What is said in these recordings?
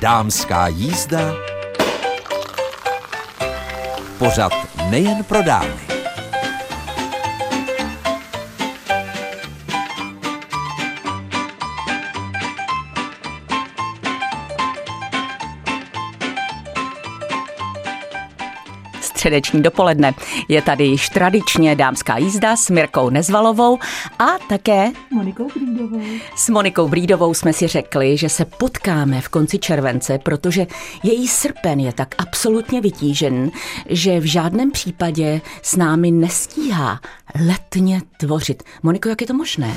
Dámská jízda. Pořad nejen pro dámy. Středeční dopoledne. Je tady již tradičně dámská jízda s Mirkou Nezvalovou a také Monikou Brídovou. S Monikou Brídovou jsme si řekli, že se potkáme v konci července, protože její srpen je tak absolutně vytížen, že v žádném případě s námi nestíhá letně tvořit. Moniko, jak je to možné?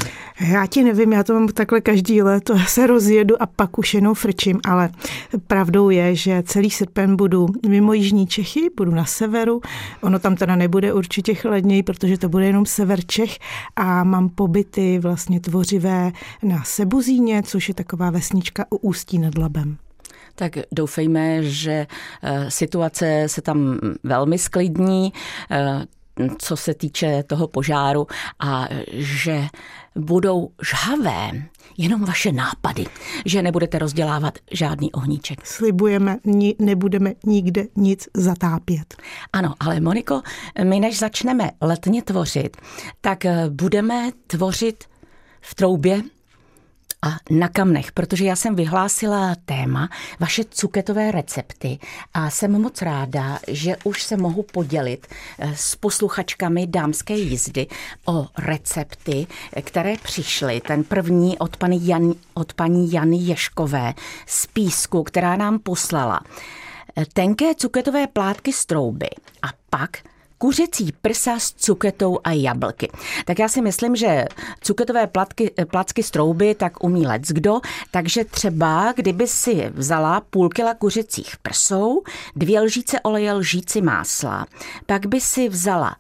Já ti nevím, já to mám takhle každý let, se rozjedu a pak už jenom frčím, ale pravdou je, že celý srpen budu mimo Jižní Čechy, budu na severu, ono tam teda nebude určitě chladněji, protože to bude jenom sever Čech. A mám pobyty vlastně tvořivé na Sebuzíně, což je taková vesnička u Ústí nad Labem. Tak doufejme, že eh, situace se tam velmi sklidní eh, co se týče toho požáru a že budou žhavé jenom vaše nápady, že nebudete rozdělávat žádný ohníček. Slibujeme, ni, nebudeme nikde nic zatápět. Ano, ale Moniko, my než začneme letně tvořit, tak eh, budeme tvořit v troubě a na kamnech, protože já jsem vyhlásila téma vaše cuketové recepty a jsem moc ráda, že už se mohu podělit eh, s posluchačkami dámské jízdy o recepty, které přišly. Ten první od paní, Jan, od paní Jany Ješkové z Písku, která nám poslala eh, tenké cuketové plátky z trouby a pak kuřecí prsa s cuketou a jablky. Tak já si myslím, že cuketové platky, placky z trouby tak umí lec kdo, takže třeba kdyby si vzala půl kila kuřecích prsou, dvě lžíce oleje, lžíci másla, pak by si vzala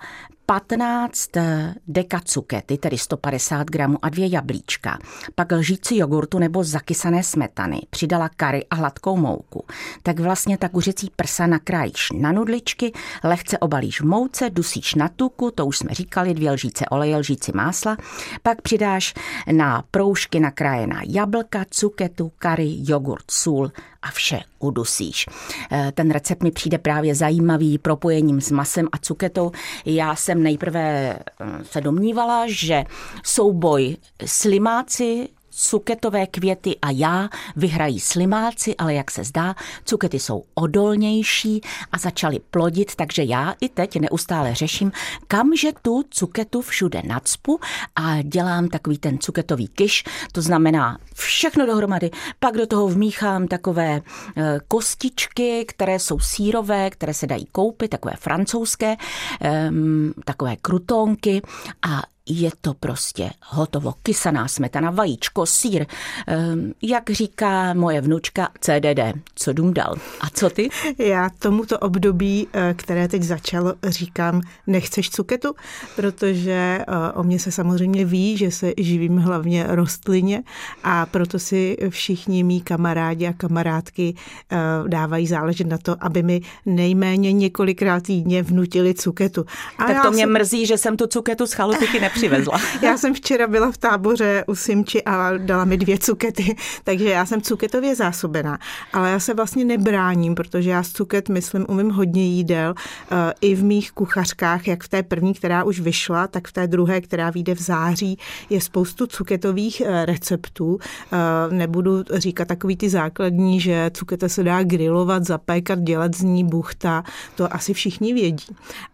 15 eh, dekacukety, tedy 150 gramů a dvě jablíčka, pak lžíci jogurtu nebo zakysané smetany, přidala kary a hladkou mouku. Tak vlastně ta kuřecí prsa nakrájíš na nudličky, lehce obalíš v mouce, dusíš na tuku, to už jsme říkali, dvě lžíce oleje, lžíci másla, pak přidáš na proužky nakrájená jablka, cuketu, kary, jogurt, sůl a vše udusíš. Eh, ten recept mi přijde právě zajímavý propojením s masem a cuketou. Já jsem nejprve eh, se domnívala, že souboj slimáci cuketové květy a já vyhrají slimáci, ale jak se zdá, cukety jsou odolnější a začaly plodit, takže já i teď neustále řeším, kamže tu cuketu všude nadspu a dělám takový ten cuketový kyš, to znamená všechno dohromady, pak do toho vmíchám takové eh, kostičky, které jsou sírové, které se dají koupit, takové francouzské, ehm, takové krutonky a je to prostě hotovo. Kysaná smetana, vajíčko, sír. Ehm, jak říká moje vnučka CDD, co dům dal. A co ty? Já tomuto období, eh, které teď začalo, říkám, nechceš cuketu, protože eh, o mě se samozřejmě ví, že se živím hlavně rostlině a proto si všichni mý kamarádi a kamarádky eh, dávají záležet na to, aby mi nejméně několikrát týdně vnutili cuketu. A tak to mě jsem... mrzí, že jsem tu cuketu z chalupiky nepřivezla. já jsem včera byla v táboře u Simči a dala mi dvě cukety, takže já jsem cuketově zásobená. Ale já se vlastně nebráním, protože já z cuket, myslím, umím hodně jídel eh, i v mých kuchařkách, jak v té první, která už vyšla, tak v té druhé, která vyjde v září, je spoustu cuketových eh, receptů. Eh, nebudu říkat takový ty základní, že cuketa se dá grilovat, zapékat, dělat z ní buchta, to asi všichni vědí.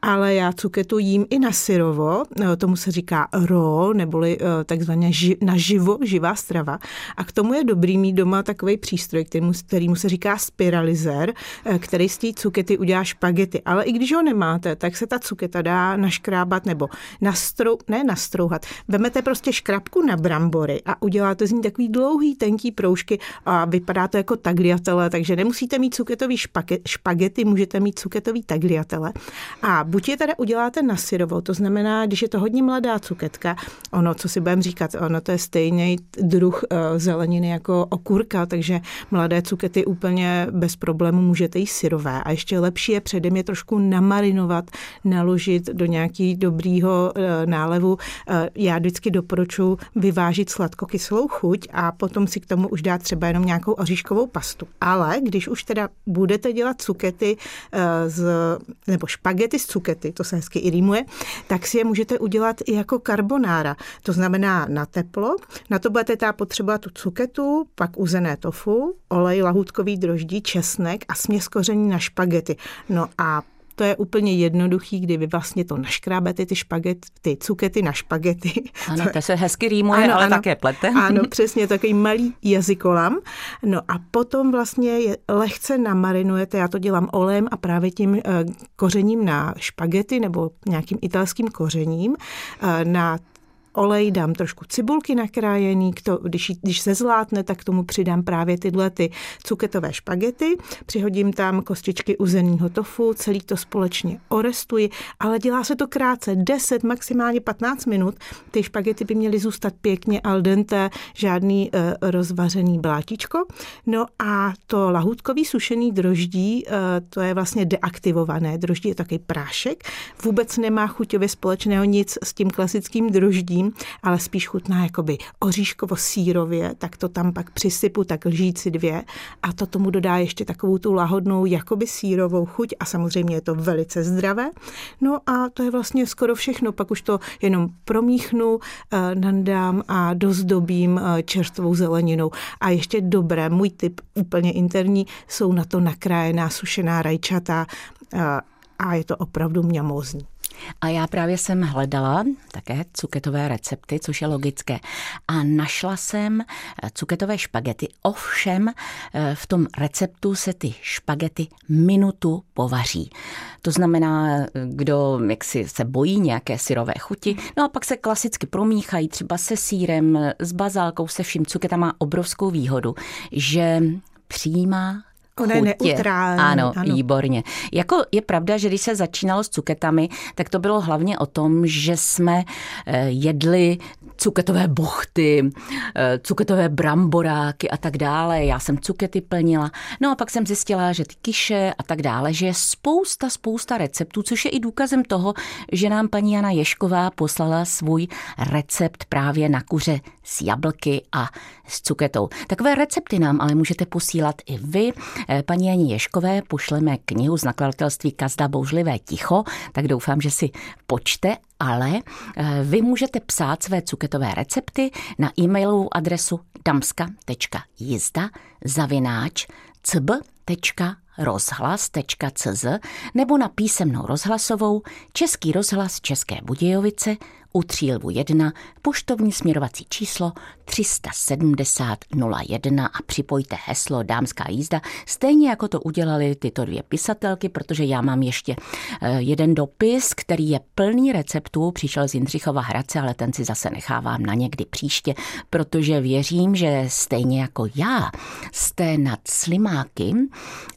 Ale já cuketu jím i na syrovo, tomu se říká říká ro, neboli eh, takzvaně ži, naživo, živá strava. A k tomu je dobrý mít doma takový přístroj, kterýmu, kterýmu se říká spiralizer, eh, který z té cukety udělá špagety. Ale i když ho nemáte, tak se ta cuketa dá naškrábat nebo nastrou, ne nastrouhat. Vemete prostě škrabku na brambory a uděláte z ní takový dlouhý, tenký proužky a vypadá to jako tagliatele, takže nemusíte mít cuketový špagety, můžete mít cuketový tagliatele. A buď je teda uděláte na syrovo, to znamená, když je to hodně mladá cuketka. Ono, co si budeme říkat, ono to je stejný druh eh, zeleniny jako okurka, takže mladé cukety úplně bez problému můžete jíst syrové. A ještě lepší je předem je trošku namarinovat, naložit do nějaký dobrýho eh, nálevu. Eh, já vždycky doporučuji vyvážit sladkokyselou chuť a potom si k tomu už dát třeba jenom nějakou oříškovou pastu. Ale když už teda budete dělat cukety z, nebo špagety z cukety, to se hezky i rýmuje, tak si je můžete udělat i jako karbonára. To znamená na teplo. Na to budete teda potřebovat tu cuketu, pak uzené tofu, olej, lahůdkový droždí, česnek a směs koření na špagety. No a to je úplně jednoduchý, kdy vy vlastně to naškrábete, ty špaget, ty cukety na špagety. Ano, to se hezky rýmuje, ano, ale ano, také plete. Ano, přesně, takový malý jazykolam. No a potom vlastně je lehce namarinujete, já to dělám olejem a právě tím eh, kořením na špagety nebo nějakým italským kořením eh, na olej, dám trošku cibulky nakrájený, to, když, když se zlátne, tak k tomu přidám právě tyhle ty cuketové špagety, přihodím tam kostičky uzeného tofu, celý to společně orestuji, ale dělá se to krátce, 10, maximálně 15 minut. Ty špagety by měly zůstat pěkně al dente, žádný uh, rozvařený blátičko. No a to lahůdkový sušený droždí, uh, to je vlastně deaktivované. Droždí je takový prášek, vůbec nemá chuťově společného nic s tím klasickým droždím, ale spíš chutná jakoby oříškovo-sírově, tak to tam pak přisypu tak lžíci dvě a to tomu dodá ještě takovou tu lahodnou jakoby sírovou chuť a samozřejmě je to velice zdravé. No a to je vlastně skoro všechno, pak už to jenom promíchnu, eh, nandám a dozdobím eh, čerstvou zeleninou. A ještě dobré, můj tip úplně interní, jsou na to nakrájená sušená rajčata eh, a je to opravdu mňamózní. A já právě jsem hledala také cuketové recepty, což je logické. A našla jsem eh, cuketové špagety. Ovšem eh, v tom receptu se ty špagety minutu povaří. To znamená, eh, kdo jaksi se bojí nějaké syrové chuti, no a pak se klasicky promíchají třeba se sírem, s bazálkou, se vším. Cuketa má obrovskou výhodu, že přijímá Ona je neutrální. Ano, ano, výborně. Jako je pravda, že když se začínalo s cuketami, tak to bylo hlavně o tom, že jsme eh, jedli cuketové bochty, eh, cuketové bramboráky a tak dále. Já jsem cukety plnila. No a pak jsem zjistila, že ty kiše a tak dále, že je spousta, spousta receptů, což je i důkazem toho, že nám paní Jana Ješková poslala svůj recept právě na kuře s jablky a s cuketou. Takové recepty nám ale můžete posílat i vy. Eh, paní Janě Ješkové pošleme knihu z nakladatelství Kazda Bouřlivé ticho, tak doufám, že si počte ale eh, vy můžete psát své cuketové recepty na e-mailovou adresu damska.jizda zavináč cb.rozhlas.cz nebo na písemnou rozhlasovou Český rozhlas České Budějovice u Třílvu 1 poštovní směrovací číslo 370 01 a připojte heslo Dámská jízda, stejně jako to udělali tyto dvě pisatelky, protože já mám ještě eh, jeden dopis, který je plný receptů, přišel z Jindřichova Hradce, ale ten si zase nechávám na někdy příště, protože věřím, že stejně jako já jste nad slimáky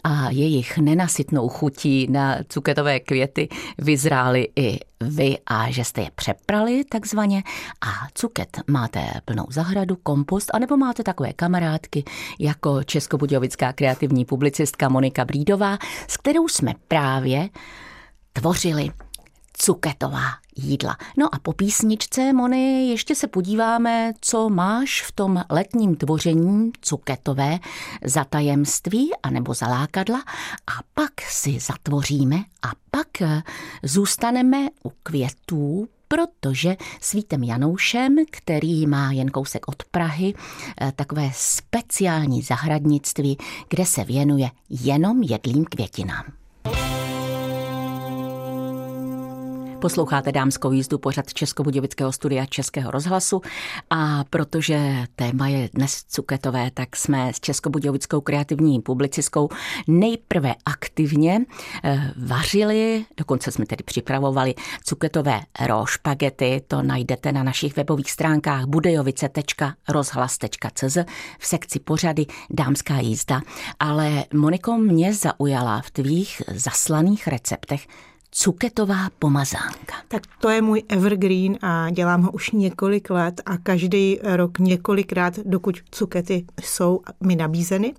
a jejich nenasytnou chutí na cuketové květy vyzráli i vy a že jste je přeprali takzvaně a cuket máte plnou zahradu, kompost, anebo máte takové kamarádky jako českobudějovická kreativní publicistka Monika Brídová, s kterou jsme právě tvořili cuketová jídla. No a po písničce, Mony, ještě se podíváme, co máš v tom letním tvoření cuketové za tajemství anebo za lákadla a pak si zatvoříme a pak eh, zůstaneme u květů, protože s Vítem Janoušem, který má jen kousek od Prahy, eh, takové speciální zahradnictví, kde se věnuje jenom jedlým květinám. Posloucháte dámskou jízdu pořad Českobudějovického studia Českého rozhlasu a protože téma je dnes cuketové, tak jsme s Českobudějovickou kreativní publicistkou nejprve aktivně eh, vařili, dokonce jsme tedy připravovali cuketové rošpagety, to najdete na našich webových stránkách budejovice.rozhlas.cz v sekci pořady Dámská jízda. Ale Moniko mě zaujala v tvých zaslaných receptech cuketová pomazánka. Tak to je můj evergreen a dělám ho už několik let a každý rok několikrát, dokud cukety jsou mi nabízeny.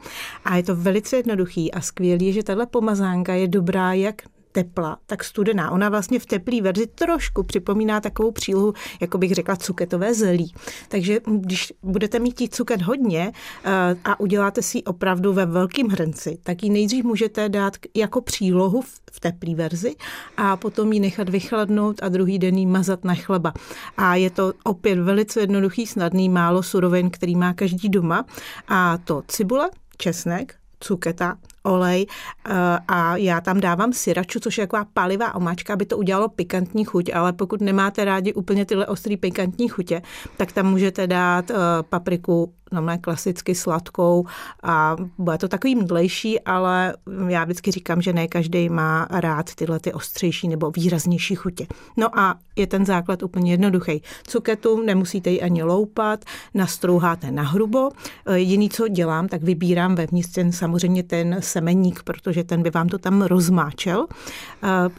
A je to velice jednoduchý a skvělý, že tahle pomazánka je dobrá jak tepla, tak studená. Ona vlastně v teplé verzi trošku připomíná takovou přílohu, jako bych řekla, cuketové zelí. Takže když budete mít tí cuket hodně eh, a uděláte si ji opravdu ve velkém hrnci, tak ji nejdřív můžete dát jako přílohu v teplé verzi a potom ji nechat vychladnout a druhý den ji mazat na chleba. A je to opět velice jednoduchý, snadný, málo surovin, který má každý doma. A to cibule, česnek, cuketa, olej eh, a já tam dávám syraču, což je taková palivá omáčka, aby to udělalo pikantní chuť, ale pokud nemáte rádi úplně tyhle ostrý pikantní chutě, tak tam můžete dát eh, papriku normálně klasicky sladkou a bude to takový mdlejší, ale já vždycky říkám, že ne každý má rád tyhle ty ostřejší nebo výraznější chutě. No a je ten základ úplně jednoduchý. Cuketu nemusíte ji ani loupat, nastrouháte na hrubo. Eh, jediný, co dělám, tak vybírám vevnitř ten samozřejmě ten semeník, protože ten by vám to tam rozmáčel.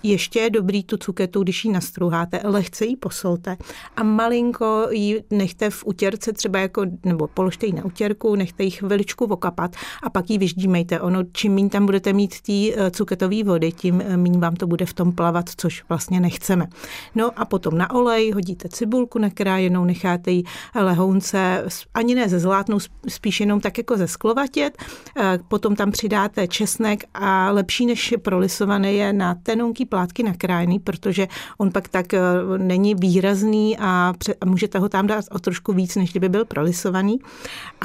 Ještě je dobrý tu cuketu, když ji nastrouháte, lehce ji posolte a malinko ji nechte v utěrce třeba jako, nebo položte ji na utěrku, nechte ji chviličku okapat a pak ji vyždímejte. Ono, čím méně tam budete mít té eh, cuketové vody, tím eh, méně vám to bude v tom plavat, což vlastně nechceme. No a potom na olej hodíte cibulku nakrájenou, necháte ji lehounce, ani ne ze zlátnou, spíš jenom tak jako ze sklovatět, potom tam přidáte česnek a lepší než prolisovaný je na tenunký plátky nakrájený, protože on pak tak eh, není výrazný a můžete ho tam dát o trošku víc, než kdyby byl prolisovaný.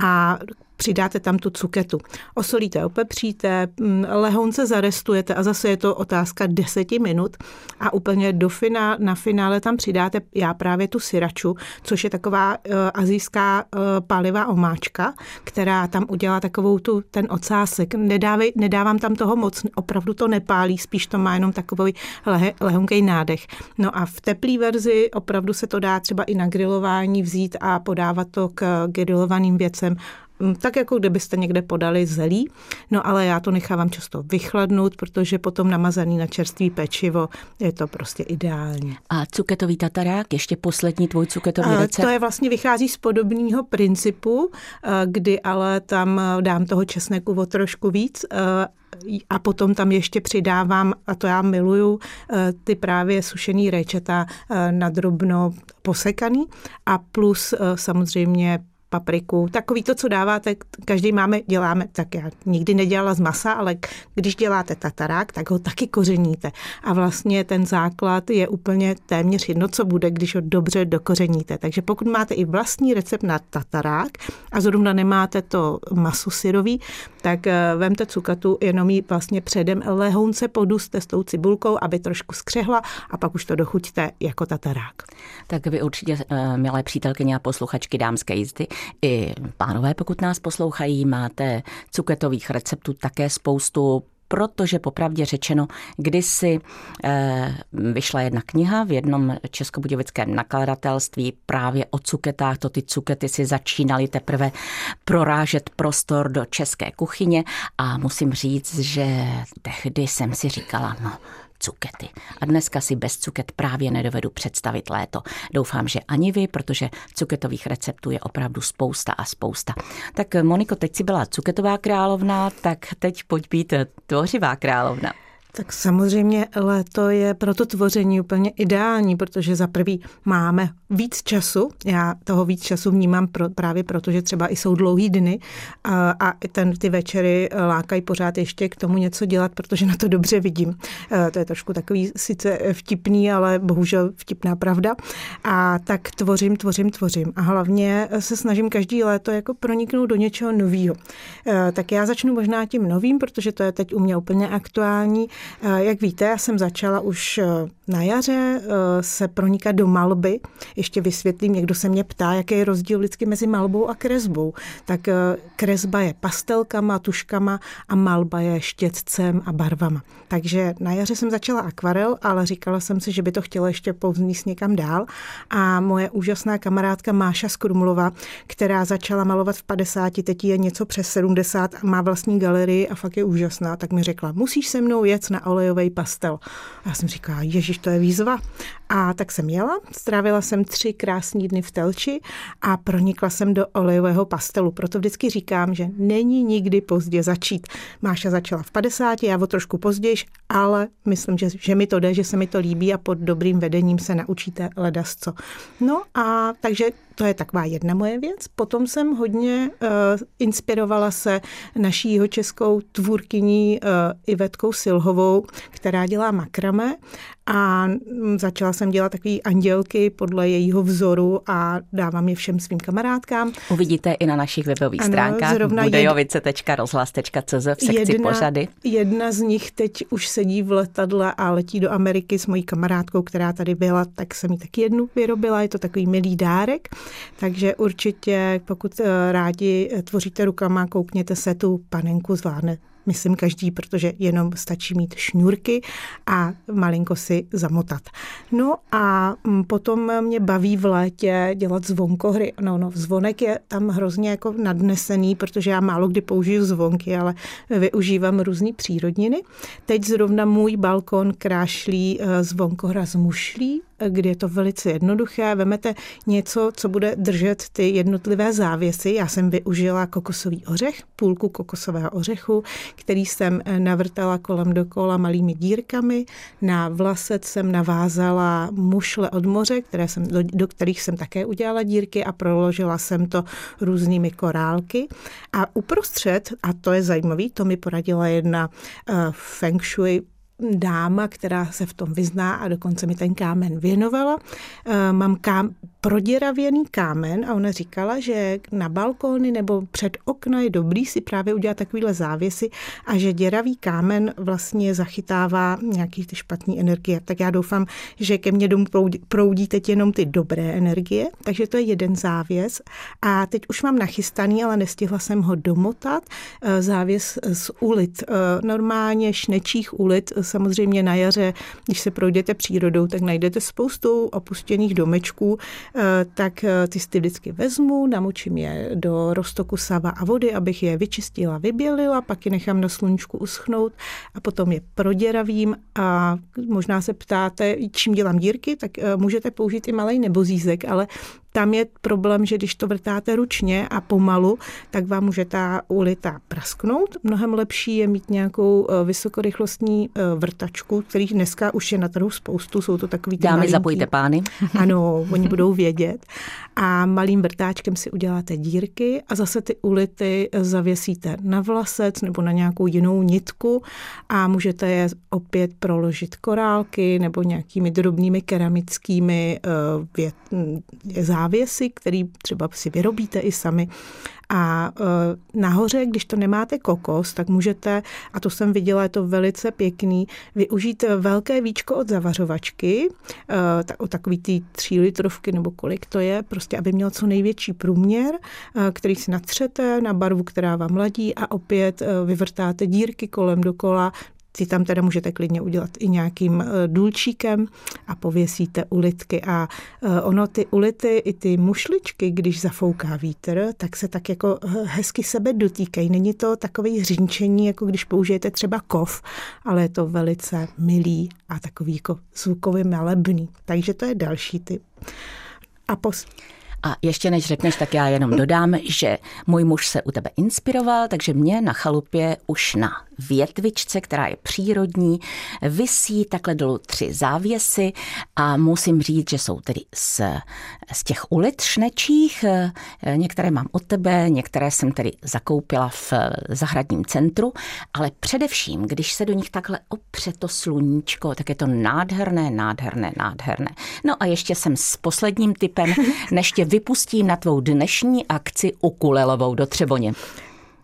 A přidáte tam tu cuketu. Osolíte, opepříte, mm, lehonce zarestujete a zase je to otázka deseti minut a úplně do finále, na finále tam přidáte já právě tu syraču, což je taková uh, azijská uh, pálivá omáčka, která tam udělá takovou tu, ten ocásek. Nedávej, nedávám tam toho moc, opravdu to nepálí, spíš to má jenom takový lehe, lehonký nádech. No a v teplé verzi opravdu se to dá třeba i na grilování vzít a podávat to k grilovaným věcem tak jako kdybyste někde podali zelí, no ale já to nechávám často vychladnout, protože potom namazaný na čerstvý pečivo je to prostě ideální. A cuketový tatarák, ještě poslední tvůj cuketový recept? To je vlastně vychází z podobného principu, kdy ale tam dám toho česneku o trošku víc a potom tam ještě přidávám, a to já miluju, ty právě sušený rejčata na drobno posekaný a plus samozřejmě papriku, takový to, co dáváte, každý máme, děláme, tak já nikdy nedělala z masa, ale když děláte tatarák, tak ho taky kořeníte. A vlastně ten základ je úplně téměř jedno, co bude, když ho dobře dokořeníte. Takže pokud máte i vlastní recept na tatarák a zrovna nemáte to maso syrový, tak eh, vemte cukatu, jenom ji vlastně předem lehounce poduste s tou cibulkou, aby trošku skřehla a pak už to dochuťte jako tatarák. Tak vy určitě, eh, milé přítelkyně a posluchačky dámské jízdy, i pánové, pokud nás poslouchají, máte cuketových receptů také spoustu protože popravdě řečeno, kdysi eh, vyšla jedna kniha v jednom českobudějovickém nakladatelství právě o cuketách, to ty cukety si začínaly teprve prorážet prostor do české kuchyně. A musím říct, že tehdy jsem si říkala, no cukety. A dneska si bez cuket právě nedovedu představit léto. Doufám, že ani vy, protože cuketových receptů je opravdu spousta a spousta. Tak Moniko, teď si byla cuketová královna, tak teď pojď být tvořivá královna. Tak samozřejmě léto je pro to tvoření úplně ideální, protože za prvý máme víc času. Já toho víc času vnímám pro, právě proto, že třeba i jsou dlouhý dny a, a ten, ty večery lákají pořád ještě k tomu něco dělat, protože na to dobře vidím. E, to je trošku takový sice vtipný, ale bohužel vtipná pravda. A tak tvořím, tvořím, tvořím. A hlavně se snažím každý léto jako proniknout do něčeho nového. E, tak já začnu možná tím novým, protože to je teď u mě úplně aktuální. E, jak víte, já jsem začala už na jaře se pronikat do malby ještě vysvětlím, někdo se mě ptá, jaký je rozdíl vždycky mezi malbou a kresbou. Tak eh, kresba je pastelkama, tuškama a malba je štětcem a barvama. Takže na jaře jsem začala akvarel, ale říkala jsem si, že by to chtěla ještě povznést někam dál. A moje úžasná kamarádka Máša Skrumlova, která začala malovat v 50, teď je něco přes 70 a má vlastní galerii a fakt je úžasná, tak mi řekla, musíš se mnou jet na olejový pastel. A já jsem říkala, ježiš, to je výzva. A tak jsem jela, strávila jsem tři krásné dny v Telči a pronikla jsem do olejového pastelu. Proto vždycky říkám, že není nikdy pozdě začít. Máša začala v 50, já o trošku později, ale myslím, že, že mi to jde, že se mi to líbí a pod dobrým vedením se naučíte ledasco. No a takže to je taková jedna moje věc. Potom jsem hodně uh, inspirovala se naší českou tvůrkyní uh, Ivetkou Silhovou, která dělá makrame a začala jsem dělat takové andělky podle jejího vzoru a dávám je všem svým kamarádkám. Uvidíte i na našich webových ano, stránkách budejovice.rozhlas.cz v sekci jedna, pořady. Jedna z nich teď už sedí v letadle a letí do Ameriky s mojí kamarádkou, která tady byla, tak jsem jí taky jednu vyrobila, je to takový milý dárek. Takže určitě, pokud eh, rádi tvoříte rukama, koukněte se, tu panenku zvládne myslím každý, protože jenom stačí mít šňůrky a malinko si zamotat. No a mm, potom mě baví v létě dělat zvonkohry. No, no, zvonek je tam hrozně jako nadnesený, protože já málo kdy použiju zvonky, ale využívám různé přírodniny. Teď zrovna můj balkon krášlí eh, zvonkohra z mušlí, kdy je to velice jednoduché. Vemete něco, co bude držet ty jednotlivé závěsy. Já jsem využila kokosový ořech, půlku kokosového ořechu, který jsem eh, navrtala kolem dokola malými dírkami. Na vlasec jsem navázala mušle od moře, které jsem, do, do kterých jsem také udělala dírky a proložila jsem to různými korálky. A uprostřed, a to je zajímavý, to mi poradila jedna uh, feng shui dáma, která se v tom vyzná a dokonce mi ten kámen věnovala. Eh, mám kám, proděravěný kámen a ona říkala, že na balkóny nebo před okna je dobrý si právě udělat takovýhle závěsy a že děravý kámen vlastně zachytává nějaký ty špatné energie. Tak já doufám, že ke mně domů proudí, teď jenom ty dobré energie, takže to je jeden závěs. A teď už mám nachystaný, ale nestihla jsem ho domotat. Eh, závěs z ulic, eh, normálně šnečích ulic, samozřejmě na jaře, když se projdete přírodou, tak najdete spoustu opuštěných domečků, Eh, tak eh, ty vždycky vezmu, namočím je do roztoku sava a vody, abych je vyčistila, vybělila, pak je nechám na sluníčku uschnout a potom je proděravím a možná se ptáte, čím dělám dírky, tak eh, můžete použít i malý nebozízek, ale tam je problém, že když to vrtáte ručně a pomalu, tak vám může ta ulita prasknout. Mnohem lepší je mít nějakou eh, vysokorychlostní eh, vrtačku, kterých dneska už je na trhu spoustu, jsou to takový Dámy, malinký. zapojte pány. Ano, oni budou vědět. A malým vrtáčkem si uděláte dírky a zase ty ulity zavěsíte na vlasec nebo na nějakou jinou nitku a můžete je opět proložit korálky nebo nějakými drobnými keramickými vět, závěsy, který třeba si vyrobíte i sami. A e, nahoře, když to nemáte kokos, tak můžete, a to jsem viděla, je to velice pěkný, využít velké víčko od zavařovačky, e, o takový ty tří litrovky nebo kolik to je, prostě aby měl co největší průměr, e, který si natřete na barvu, která vám ladí a opět vyvrtáte dírky kolem dokola, ty tam teda můžete klidně udělat i nějakým eh, důlčíkem a pověsíte ulitky. A eh, ono ty ulity i ty mušličky, když zafouká vítr, tak se tak jako eh, hezky sebe dotýkají. Není to takový hřinčení, jako když použijete třeba kov, ale je to velice milý a takový jako zvukově malebný. Takže to je další typ. A pos- a ještě než řekneš, tak já jenom dodám, že můj muž se u tebe inspiroval, takže mě na chalupě už na větvičce, která je přírodní, visí takhle dolů tři závěsy a musím říct, že jsou tedy z, z těch ulic šnečích. Některé mám od tebe, některé jsem tedy zakoupila v zahradním centru, ale především, když se do nich takhle opře to sluníčko, tak je to nádherné, nádherné, nádherné. No a ještě jsem s posledním typem, než tě vypustím na tvou dnešní akci ukulelovou do Třeboně.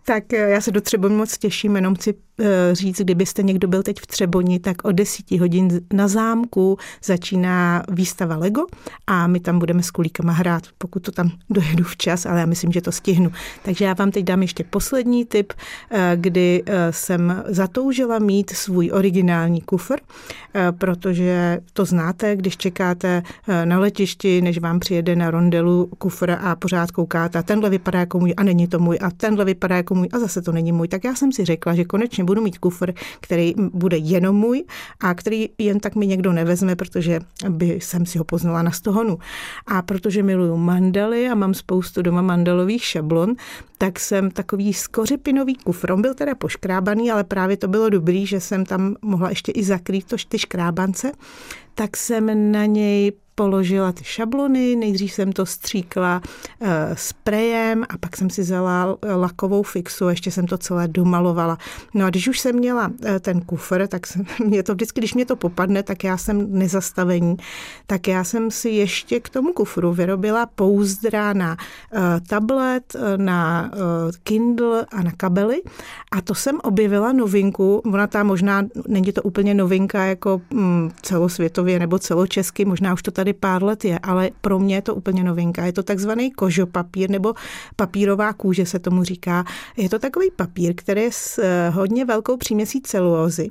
Tak eh, já se do Třeboně moc těším, jenom chci Eh, říct, kdybyste někdo byl teď v Třeboni, tak o 10 hodin na zámku začíná výstava Lego a my tam budeme s kulíkama hrát, pokud to tam dojedu včas, ale já myslím, že to stihnu. Takže já vám teď dám ještě poslední tip, eh, kdy eh, jsem zatoužila mít svůj originální kufr, protože to znáte, když čekáte na letišti, než vám přijede na rondelu kufr a pořád koukáte a tenhle vypadá jako můj a není to můj a tenhle vypadá jako můj a zase to není můj, tak já jsem si řekla, že konečně budu mít kufr, který bude jenom můj a který jen tak mi někdo nevezme, protože by jsem si ho poznala na stohonu. A protože miluju mandaly a mám spoustu doma mandalových šablon, tak jsem takový skořipinový kufr. On byl teda poškrábaný, ale právě to bylo dobrý, že jsem tam mohla ještě i zakrýt to, ty škrábance, tak jsem na něj položila ty šablony, nejdřív jsem to stříkla uh, sprejem a pak jsem si vzala eh, lakovou fixu, ještě jsem to celé domalovala. No a když už jsem měla uh, ten kufr, tak jsem, mě to vždycky, když mě to popadne, tak já jsem nezastavení, tak já jsem si ještě k tomu kufru vyrobila pouzdra na uh, tablet, na uh, Kindle a na kabely a to jsem objevila novinku, ona ta možná, není to úplně novinka jako mm, celosvětově nebo celočesky, možná už to tady tady pár let je, ale pro mě je to úplně novinka. Je to takzvaný kožopapír nebo papírová kůže se tomu říká. Je to takový papír, který je s eh, hodně velkou příměsí celulózy.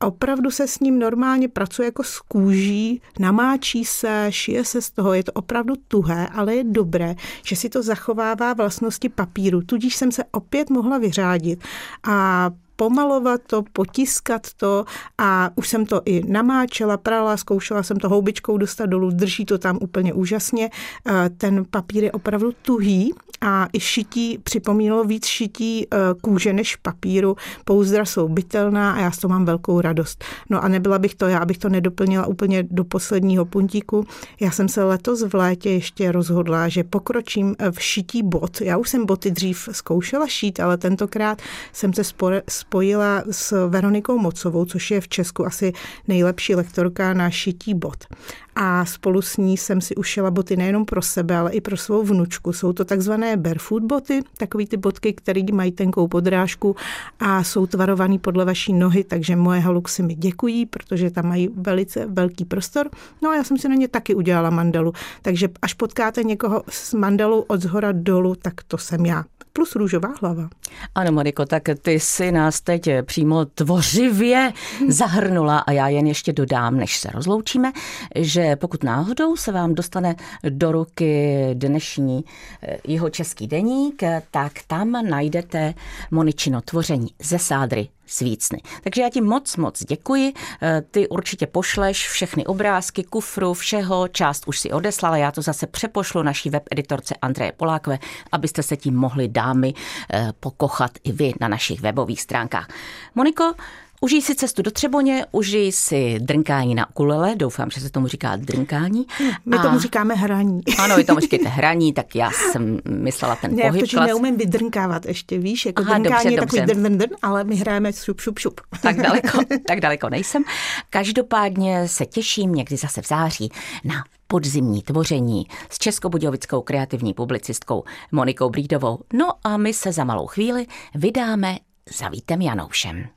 Opravdu se s ním normálně pracuje jako s kůží, namáčí se, šije se z toho, je to opravdu tuhé, ale je dobré, že si to zachovává vlastnosti papíru. Tudíž jsem se opět mohla vyřádit a pomalovat to, potiskat to a už jsem to i namáčela, prala, zkoušela jsem to houbičkou dostat dolů, drží to tam úplně úžasně. Eh, ten papír je opravdu tuhý a i šití připomínalo víc šití eh, kůže než papíru. Pouzdra jsou bytelná a já z toho mám velkou radost. No a nebyla bych to já, abych to nedoplnila úplně do posledního puntíku. Já jsem se letos v létě ještě rozhodla, že pokročím eh, v šití bot. Já už jsem boty dřív zkoušela šít, ale tentokrát jsem se spojila s Veronikou Mocovou, což je v Česku asi nejlepší lektorka na šití bot a spolu s ní jsem si ušila boty nejenom pro sebe, ale i pro svou vnučku. Jsou to takzvané barefoot boty, takový ty botky, které mají tenkou podrážku a jsou tvarovaný podle vaší nohy, takže moje haluxy mi děkují, protože tam mají velice velký prostor. No a já jsem si na ně taky udělala mandalu. Takže až potkáte někoho s mandalou od zhora dolů, tak to jsem já plus růžová hlava. Ano, Moniko, tak ty si nás teď přímo tvořivě zahrnula a já jen ještě dodám, než se rozloučíme, že pokud náhodou se vám dostane do ruky dnešní eh, jeho český deník, tak tam najdete Moničino tvoření ze sádry svícny. Takže já ti moc, moc děkuji. Eh, ty určitě pošleš všechny obrázky, kufru, všeho, část už si odeslala, já to zase přepošlu naší web editorce Andreje Polákové, abyste se tím mohli dámy eh, pokochat i vy na našich webových stránkách. Moniko, Užij si cestu do Třeboně, užij si drnkání na ukulele, doufám, že se tomu říká drnkání. My a... tomu říkáme hraní. Ano, vy tomu říkáte hraní, tak já jsem myslela ten ne, pohyb. Ne, já neumím vydrnkávat ještě, víš, jako Aha, drnkání dobře, je dobře. takový drn, drn, ale my hrajeme šup, šup, šup. Tak daleko, tak daleko nejsem. Každopádně se těším někdy zase v září na podzimní tvoření s českobudějovickou kreativní publicistkou Monikou Brídovou. No a my se za malou chvíli vydáme za Vítem Janoušem.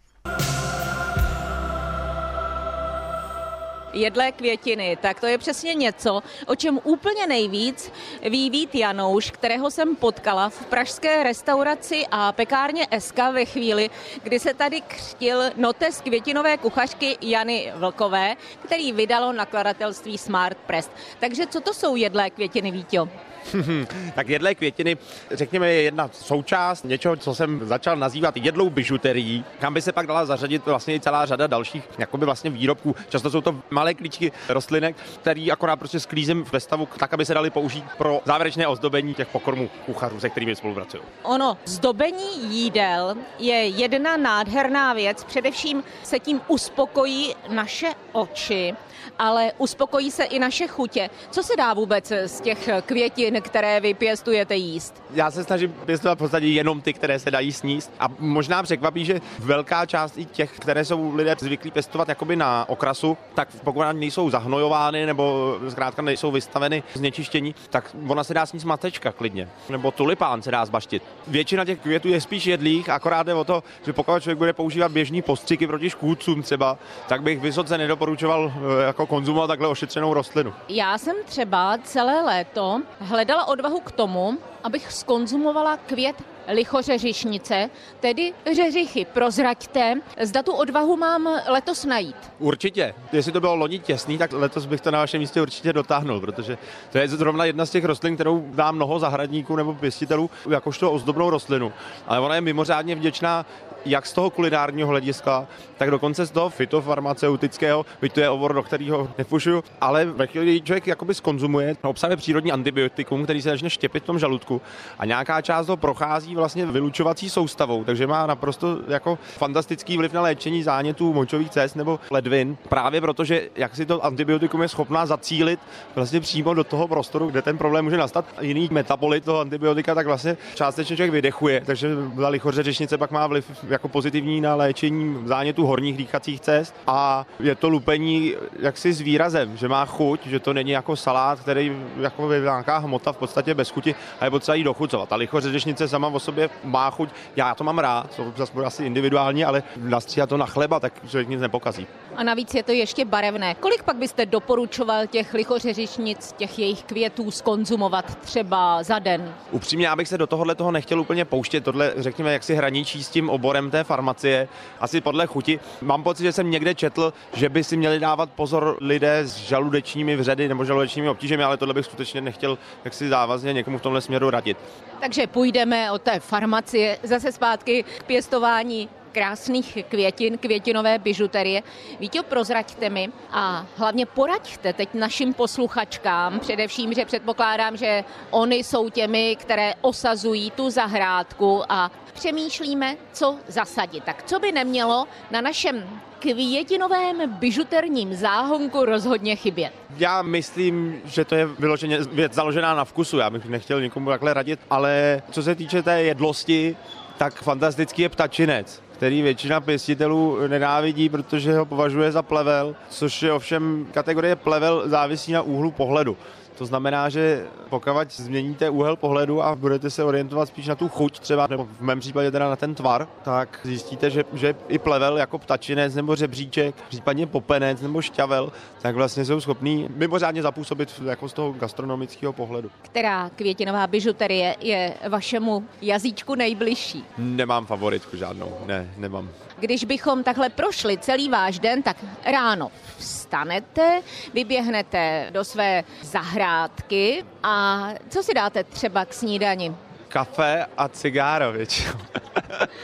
Jedlé květiny, tak to je přesně něco, o čem úplně nejvíc ví Vít Janouš, kterého jsem potkala v pražské restauraci a pekárně SK ve chvíli, kdy se tady křtil notes květinové kuchařky Jany Vlkové, který vydalo nakladatelství Smart Press. Takže co to jsou jedlé květiny, Vítio? tak jedlé květiny, řekněme, je jedna součást něčeho, co jsem začal nazývat jedlou bižuterií, kam by se pak dala zařadit vlastně celá řada dalších jakoby vlastně výrobků. Často jsou to malé klíčky rostlinek, který akorát prostě sklízím ve stavu tak, aby se dali použít pro závěrečné ozdobení těch pokormů kuchařů, se kterými spolupracují. Ono, zdobení jídel je jedna nádherná věc, především se tím uspokojí naše oči ale uspokojí se i naše chutě. Co se dá vůbec z těch květin, které vy pěstujete jíst? Já se snažím pěstovat v podstatě jenom ty, které se dají sníst a možná překvapí, že velká část i těch, které jsou lidé zvyklí pěstovat jakoby na okrasu, tak pokud nejsou zahnojovány nebo zkrátka nejsou vystaveny znečištění, tak ona se dá sníst matečka klidně. Nebo tulipán se dá zbaštit. Většina těch květů je spíš jedlých, akorát je o to, že pokud člověk bude používat běžný postřiky proti škůdcům třeba, tak bych vysoce nedoporučoval eh, jako konzumovat takhle ošetřenou rostlinu. Já jsem třeba celé léto hledala odvahu k tomu, abych skonzumovala květ lichoře řišnice, tedy řeřichy. Prozraďte, zda tu odvahu mám letos najít. Určitě. Jestli to bylo loni těsný, tak letos bych to na vašem místě určitě dotáhnul, protože to je zrovna jedna z těch rostlin, kterou dá mnoho zahradníků nebo pěstitelů jakožto ozdobnou rostlinu. Ale ona je mimořádně vděčná jak z toho kulinárního hlediska, tak dokonce z toho fitofarmaceutického, byť to je obor, do kterého nefušuju, ale ve chvíli, člověk jakoby skonzumuje, obsahuje přírodní antibiotikum, který se začne štěpit v tom žaludku a nějaká část ho prochází vlastně vylučovací soustavou, takže má naprosto jako fantastický vliv na léčení zánětů močových cest nebo ledvin, právě protože jak si to antibiotikum je schopná zacílit vlastně přímo do toho prostoru, kde ten problém může nastat. Jiný metabolit toho antibiotika, tak vlastně částečně člověk vydechuje, takže ta lichoře řečnice pak má vliv jako pozitivní na léčení zánětů horních dýchacích cest a je to lupení jaksi s výrazem, že má chuť, že to není jako salát, který jako je nějaká hmota v podstatě bez chuti a je potřeba jí dochucovat. Ta lichoře řečnice sama o sobě má chuť, já to mám rád, to zase bude asi individuální, ale nastříhat to na chleba, tak člověk nic nepokazí. A navíc je to ještě barevné. Kolik pak byste doporučoval těch lichořeřišnic, těch jejich květů skonzumovat třeba za den? Upřímně, já bych se do tohohle toho nechtěl úplně pouštět. Tohle, řekněme, jak si hraničí s tím oborem té farmacie, asi podle chuti. Mám pocit, že jsem někde četl, že by si měli dávat pozor lidé s žaludečními vředy nebo žaludečními obtížemi, ale tohle bych skutečně nechtěl jak si závazně někomu v tomhle směru radit. Takže půjdeme od té farmacie zase zpátky k pěstování krásných květin, květinové bižuterie. Víte, prozraďte mi a hlavně poraďte teď našim posluchačkám, především, že předpokládám, že oni jsou těmi, které osazují tu zahrádku a přemýšlíme, co zasadit. Tak co by nemělo na našem květinovém bižuterním záhonku rozhodně chybět? Já myslím, že to je vyloženě věc založená na vkusu. Já bych nechtěl nikomu takhle radit, ale co se týče té jedlosti, tak fantastický je ptačinec který většina pěstitelů nenávidí, protože ho považuje za plevel, což je ovšem kategorie plevel závisí na úhlu pohledu. To znamená, že pokud změníte úhel pohledu a budete se orientovat spíš na tu chuť třeba, nebo v mém případě teda na ten tvar, tak zjistíte, že, že i plevel jako ptačinec nebo řebříček, případně popenec nebo šťavel, tak vlastně jsou schopný mimořádně zapůsobit jako z toho gastronomického pohledu. Která květinová bižuterie je vašemu jazyčku nejbližší? Nemám favoritku žádnou, ne, nemám. Když bychom takhle prošli celý váš den, tak ráno vstanete, vyběhnete do své zahrádky a co si dáte třeba k snídani? Kafe a cigáro většinou.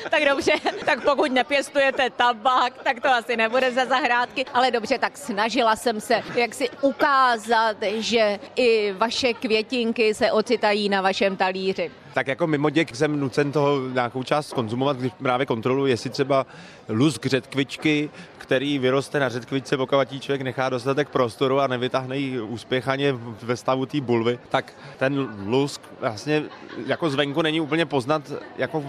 Tak dobře, tak pokud nepěstujete tabák, tak to asi nebude za zahrádky, ale dobře, tak snažila jsem se jak si ukázat, že i vaše květinky se ocitají na vašem talíři. Tak jako mimo děk jsem nucen toho nějakou část konzumovat, když právě kontroluji, jestli třeba lusk řetkvičky, který vyroste na řetkvičce, pokud člověk nechá dostatek prostoru a nevytáhne ji úspěchaně ve stavu té bulvy, tak ten lusk vlastně jako zvenku není úplně poznat, jako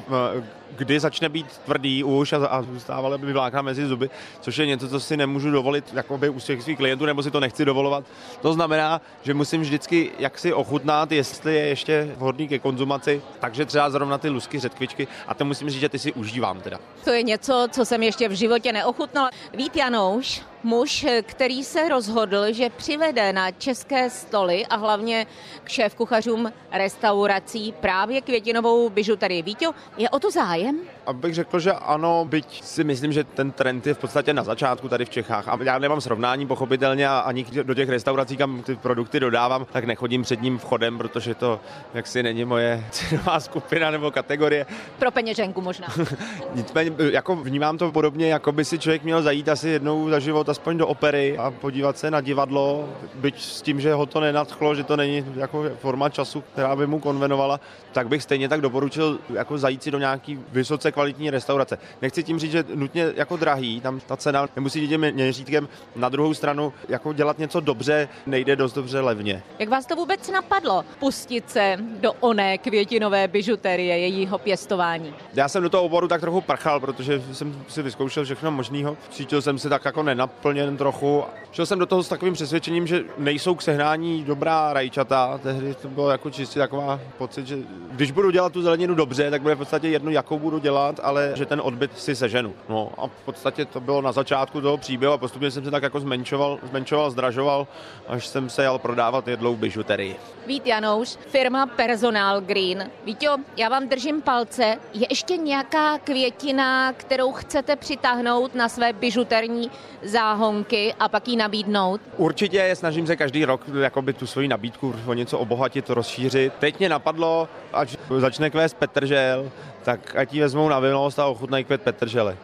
kdy začne být tvrdý už a, a zůstávala by vlákna mezi zuby, což je něco, co si nemůžu dovolit jakoby u těch svých klientů, nebo si to nechci dovolovat. To znamená, že musím vždycky jaksi ochutnát, jestli je ještě vhodný ke konzumaci, takže třeba zrovna ty lusky, řetkvičky a to musím říct, že ty si užívám teda. To je něco, co jsem ještě v životě neochutnala. Vít Janouš, muž, který se rozhodl, že přivede na české stoly a hlavně k šéf-kuchařům restaurací právě květinovou bižuterii. Víte, je o to zájem? Abych řekl, že ano, byť si myslím, že ten trend je v podstatě na začátku tady v Čechách. A já nemám srovnání pochopitelně a ani do těch restaurací, kam ty produkty dodávám, tak nechodím před ním vchodem, protože to jaksi není moje cenová skupina nebo kategorie. Pro peněženku možná. Nicméně jako vnímám to podobně, jako by si člověk měl zajít asi jednou za život aspoň do opery a podívat se na divadlo, byť s tím, že ho to nenadchlo, že to není jako forma času, která by mu konvenovala, tak bych stejně tak doporučil jako zajít si do nějaký vysoce kvalitní restaurace. Nechci tím říct, že nutně jako drahý, tam ta cena nemusí jít měřítkem. Na druhou stranu, jako dělat něco dobře, nejde dost dobře levně. Jak vás to vůbec napadlo pustit se do oné květinové bižuterie, jejího pěstování? Já jsem do toho oboru tak trochu prchal, protože jsem si vyzkoušel všechno možného. Cítil jsem se tak jako nenaplněn trochu. Šel jsem do toho s takovým přesvědčením, že nejsou k sehnání dobrá rajčata. Tehdy to bylo jako čistě taková pocit, že když budu dělat tu zeleninu dobře, tak bude v podstatě jedno, jakou budu dělat, ale že ten odbyt si seženu. No a v podstatě to bylo na začátku toho příběhu a postupně jsem se tak jako zmenšoval, zmenšoval, zdražoval, až jsem se jel prodávat jedlou bižuterii. Vít Janouš, firma Personal Green. Víte, já vám držím palce. Je ještě nějaká květina, kterou chcete přitáhnout na své bižuterní záhonky a pak ji nabídnout? Určitě snažím se každý rok jakoby tu svoji nabídku o něco obohatit, rozšířit. Teď mě napadlo, ať začne kvést Petržel, tak ať ji vezmou na vinost a ochutnají květ Petržele.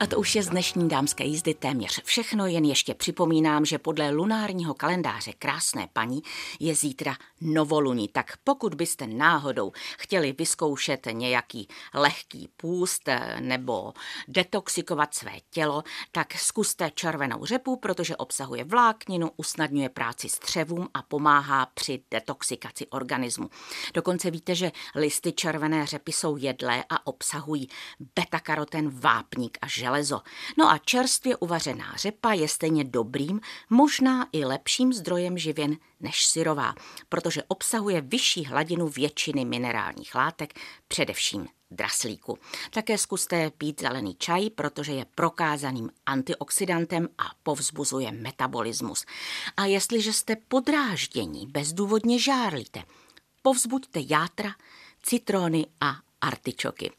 A to už je z dnešní dámské jízdy téměř všechno, jen ještě připomínám, že podle lunárního kalendáře krásné paní je zítra novoluní, tak pokud byste náhodou chtěli vyzkoušet nějaký lehký půst nebo detoxikovat své tělo, tak zkuste červenou řepu, protože obsahuje vlákninu, usnadňuje práci střevům a pomáhá při detoxikaci organismu. Dokonce víte, že listy červené řepy jsou jedlé a obsahují beta-karoten, vápník a žel železo. No a čerstvě uvařená řepa je stejně dobrým, možná i lepším zdrojem živin než syrová, protože obsahuje vyšší hladinu většiny minerálních látek, především draslíku. Také zkuste pít zelený čaj, protože je prokázaným antioxidantem a povzbuzuje metabolismus. A jestliže jste podráždění, bezdůvodně žárlíte, povzbuďte játra, citrony a artičoky.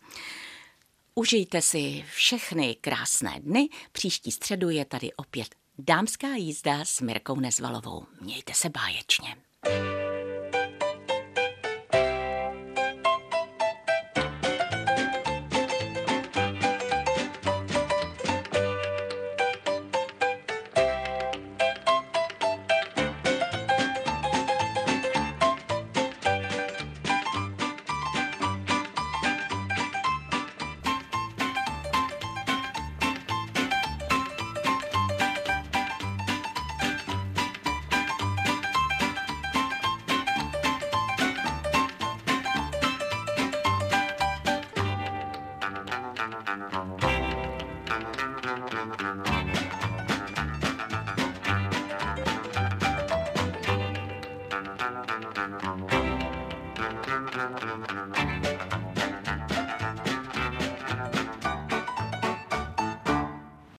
Užijte si všechny krásné dny. Příští středu je tady opět dámská jízda s Mirkou Nezvalovou. Mějte se báječně.